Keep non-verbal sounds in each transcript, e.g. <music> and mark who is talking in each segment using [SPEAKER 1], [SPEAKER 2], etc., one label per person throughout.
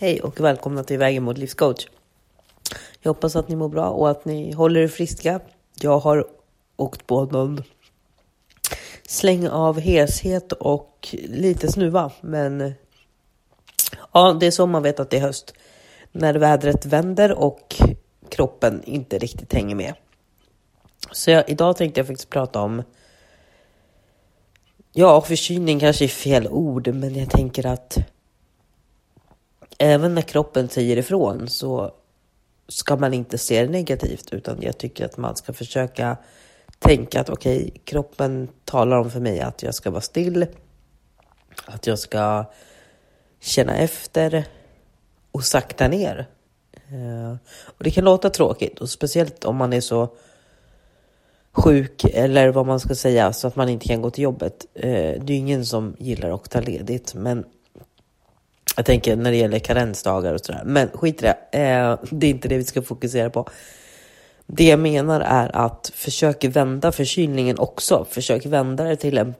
[SPEAKER 1] Hej och välkomna till Vägen mot livscoach. Jag hoppas att ni mår bra och att ni håller er friska. Jag har åkt på någon släng av heshet och lite snuva, men ja, det är så man vet att det är höst. När vädret vänder och kroppen inte riktigt hänger med. Så jag, idag tänkte jag faktiskt prata om Ja, förkylning kanske är fel ord, men jag tänker att även när kroppen säger ifrån så ska man inte se det negativt, utan jag tycker att man ska försöka tänka att okej, okay, kroppen talar om för mig att jag ska vara still, att jag ska känna efter och sakta ner. Eh, och det kan låta tråkigt och speciellt om man är så sjuk eller vad man ska säga så att man inte kan gå till jobbet. Eh, det är ingen som gillar att ta ledigt, men jag tänker när det gäller karensdagar och sådär. Men skit i det. Eh, det är inte det vi ska fokusera på. Det jag menar är att försök vända förkylningen också. Försök vända det till en,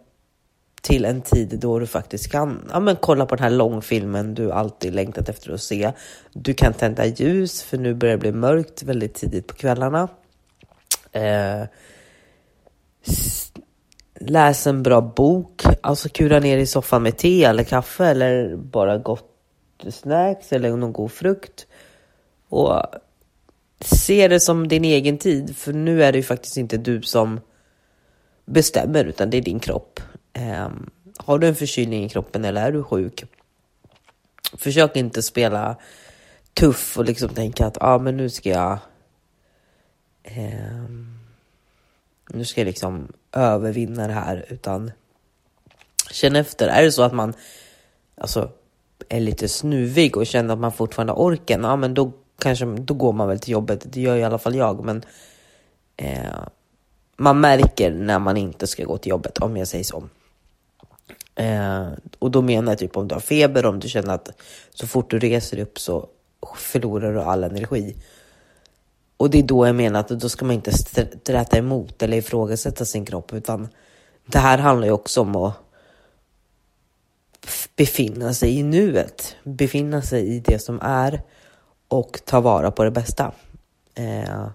[SPEAKER 1] till en tid då du faktiskt kan ja, men kolla på den här långfilmen du alltid längtat efter att se. Du kan tända ljus för nu börjar det bli mörkt väldigt tidigt på kvällarna. Eh, läs en bra bok, alltså kura ner i soffan med te eller kaffe eller bara gott snacks eller någon god frukt. Och se det som din egen tid, för nu är det ju faktiskt inte du som bestämmer, utan det är din kropp. Um, har du en förkylning i kroppen eller är du sjuk? Försök inte spela tuff och liksom tänka att ah, men nu ska jag um, nu ska jag liksom övervinna det här, utan känn efter. Är det så att man alltså, är lite snuvig och känner att man fortfarande har orken, ja men då kanske då går man väl till jobbet. Det gör i alla fall jag, men eh, man märker när man inte ska gå till jobbet, om jag säger så. Eh, och då menar jag typ om du har feber, om du känner att så fort du reser upp så förlorar du all energi. Och det är då jag menar att då ska man inte sträta emot eller ifrågasätta sin kropp, utan det här handlar ju också om att befinna sig i nuet, befinna sig i det som är och ta vara på det bästa. Eh,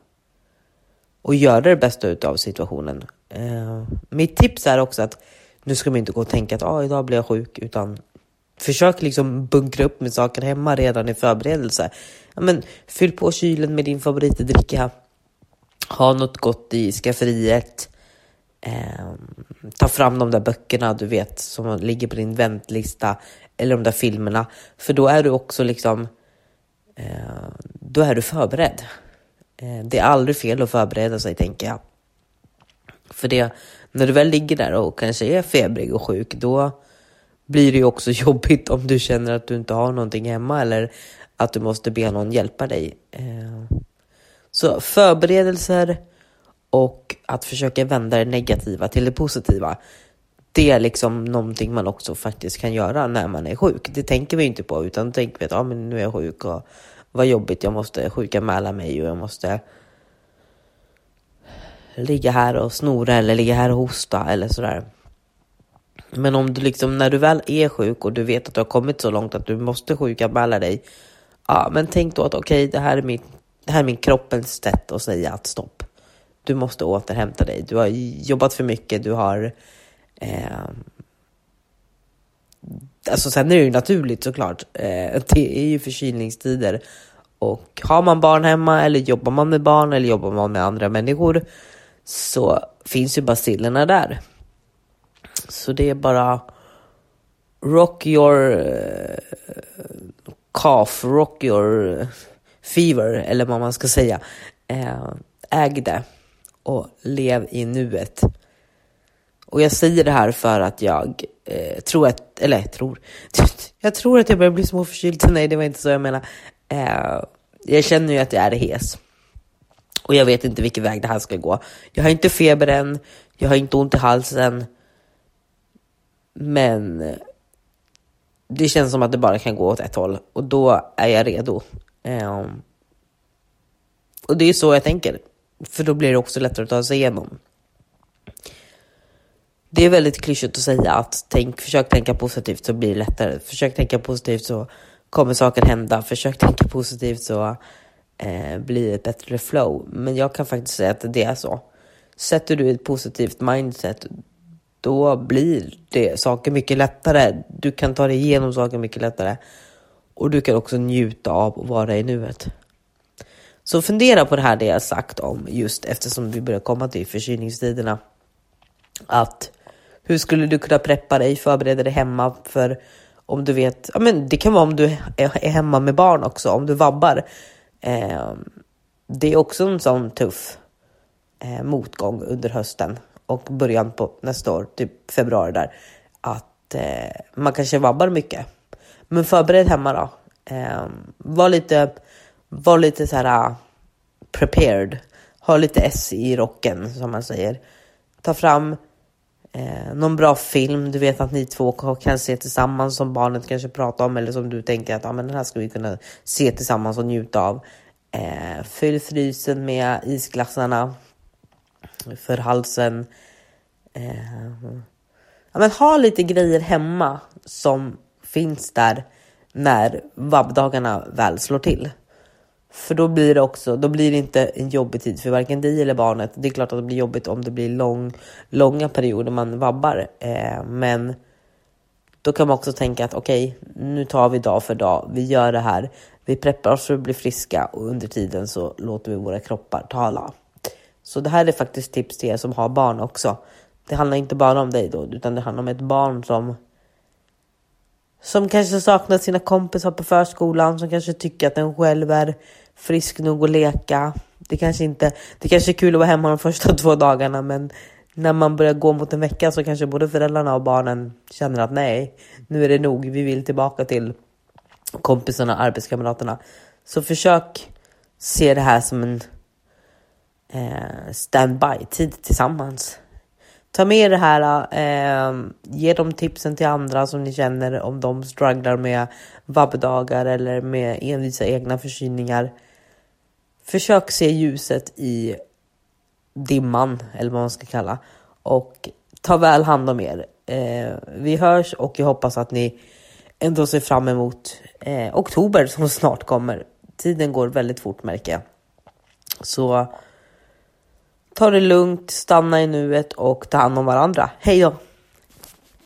[SPEAKER 1] och göra det bästa utav situationen. Eh, mitt tips är också att nu ska man inte gå och tänka att ah, idag blir jag sjuk, utan försök liksom bunkra upp med saker hemma redan i förberedelse. Ja, men, fyll på kylen med din favoritdricka. Ha något gott i skafferiet. Eh, ta fram de där böckerna du vet som ligger på din väntlista eller de där filmerna. För då är du också liksom, eh, då är du förberedd. Eh, det är aldrig fel att förbereda sig tänker jag. För det, när du väl ligger där och kanske är febrig och sjuk, då blir det ju också <laughs> jobbigt om du känner att du inte har någonting hemma eller att du måste be någon hjälpa dig. Eh, så förberedelser och att försöka vända det negativa till det positiva. Det är liksom någonting man också faktiskt kan göra när man är sjuk. Det tänker vi inte på utan tänker vi att ah, men nu är jag sjuk och vad jobbigt, jag måste sjukanmäla mig och jag måste ligga här och snora eller ligga här och hosta eller sådär. Men om du liksom, när du väl är sjuk och du vet att du har kommit så långt att du måste sjukanmäla dig. Ja, men tänk då att okej, okay, det, här är min, det här är min kroppens sätt att säga att stopp du måste återhämta dig. Du har jobbat för mycket, du har... Eh, alltså sen är det ju naturligt såklart. Eh, det är ju förkylningstider. Och har man barn hemma eller jobbar man med barn eller jobbar man med andra människor så finns ju bacillerna där. Så det är bara rock your eh, cough, rock your fever eller vad man ska säga. Eh, äg det och lev i nuet. Och jag säger det här för att jag eh, tror att, eller tror, <laughs> jag tror att jag börjar bli småförkyld. Nej, det var inte så jag menar. Eh, jag känner ju att jag är hes. Och jag vet inte vilken väg det här ska gå. Jag har inte feber än, jag har inte ont i halsen. Men det känns som att det bara kan gå åt ett håll och då är jag redo. Eh, och det är så jag tänker. För då blir det också lättare att ta sig igenom. Det är väldigt klyschigt att säga att tänk, försök tänka positivt så blir det lättare. Försök tänka positivt så kommer saker hända. Försök tänka positivt så eh, blir det ett bättre flow. Men jag kan faktiskt säga att det är så. Sätter du ett positivt mindset, då blir det saker mycket lättare. Du kan ta dig igenom saker mycket lättare. Och du kan också njuta av att vara i nuet. Så fundera på det här det jag sagt om just eftersom vi börjar komma till förkylningstiderna. Att hur skulle du kunna preppa dig, förbereda dig hemma för om du vet, ja men det kan vara om du är hemma med barn också, om du vabbar. Eh, det är också en sån tuff eh, motgång under hösten och början på nästa år, typ februari där, att eh, man kanske vabbar mycket. Men förbered hemma då. Eh, var lite, var lite så här ah, prepared. Ha lite S i rocken som man säger. Ta fram eh, någon bra film du vet att ni två kan se tillsammans som barnet kanske pratar om eller som du tänker att ah, men den här ska vi kunna se tillsammans och njuta av. Eh, fyll frysen med isglassarna för halsen. Eh, ja, men ha lite grejer hemma som finns där när vabbdagarna väl slår till. För då blir det också, då blir det inte en jobbig tid för varken dig eller barnet. Det är klart att det blir jobbigt om det blir lång, långa perioder man vabbar. Eh, men då kan man också tänka att okej, okay, nu tar vi dag för dag. Vi gör det här. Vi preppar oss för att bli friska och under tiden så låter vi våra kroppar tala. Så det här är faktiskt tips till er som har barn också. Det handlar inte bara om dig då, utan det handlar om ett barn som som kanske saknar sina kompisar på förskolan, som kanske tycker att den själv är frisk nog att leka. Det kanske inte, det kanske är kul att vara hemma de första <laughs> två dagarna, men när man börjar gå mot en vecka så kanske både föräldrarna och barnen känner att nej, nu är det nog. Vi vill tillbaka till kompisarna, arbetskamraterna. Så försök se det här som en eh, standby-tid tillsammans. Ta med det här, eh, ge de tipsen till andra som ni känner om de strugglar med vabbdagar eller med envisa egna förkylningar. Försök se ljuset i dimman, eller vad man ska kalla. Och ta väl hand om er. Eh, vi hörs och jag hoppas att ni ändå ser fram emot eh, oktober som snart kommer. Tiden går väldigt fort märker jag. Så ta det lugnt, stanna i nuet och ta hand om varandra. Hej då!